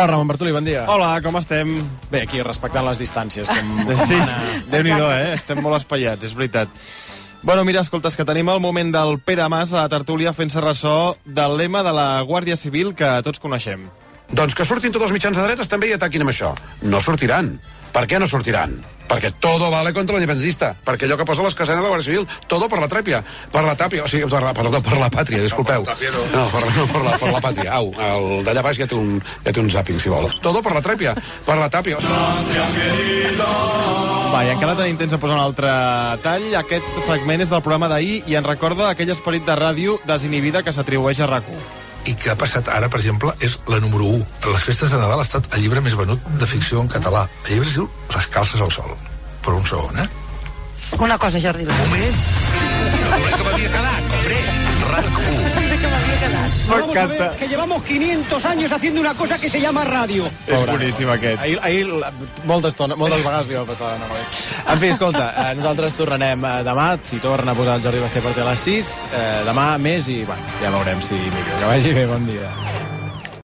Hola, Ramon Bartoli, bon dia. Hola, com estem? Bé, aquí respectant les distàncies. Com, Sí, mana. déu-n'hi-do, eh? Estem molt espaiats, és veritat. Bueno, mira, escolta, és que tenim el moment del Pere Mas a la tertúlia fent-se ressò del lema de la Guàrdia Civil que tots coneixem. Doncs que surtin tots els mitjans de dretes també i ataquin amb això. No sortiran. Per què no sortiran? Perquè todo vale contra l'independentista. Perquè allò que posa les casenes de la Guàrdia Civil, todo per la trèpia, per la tàpia, o sigui, per la, perdó, per la pàtria, disculpeu. No, per, no, per, la, per la pàtria. Au, el d'allà baix ja té, un, ja té un zàping, si vol. Todo per la trèpia, per la tàpia. Va, i encara tenim temps de posar un altre tall. Aquest fragment és del programa d'ahir i ens recorda aquell esperit de ràdio desinhibida que s'atribueix a rac i que ha passat ara, per exemple, és la número 1. A les festes de Nadal ha estat el llibre més venut de ficció en català. El llibre es diu Les calces al sol. Per un segon, eh? Una cosa, Jordi. Un moment! M'encanta. que llevamos 500 años haciendo una cosa que se llama radio. És boníssim, aquest. Ahir, ahir la- molta estona, moltes vegades li va passar a l'Anna Moret. En fi, escolta, eh, nosaltres tornarem eh, demà, si torna a posar el Jordi Basté per a les 6, eh, demà més i, bueno, ja veurem si millor. Que vagi bé, bon dia.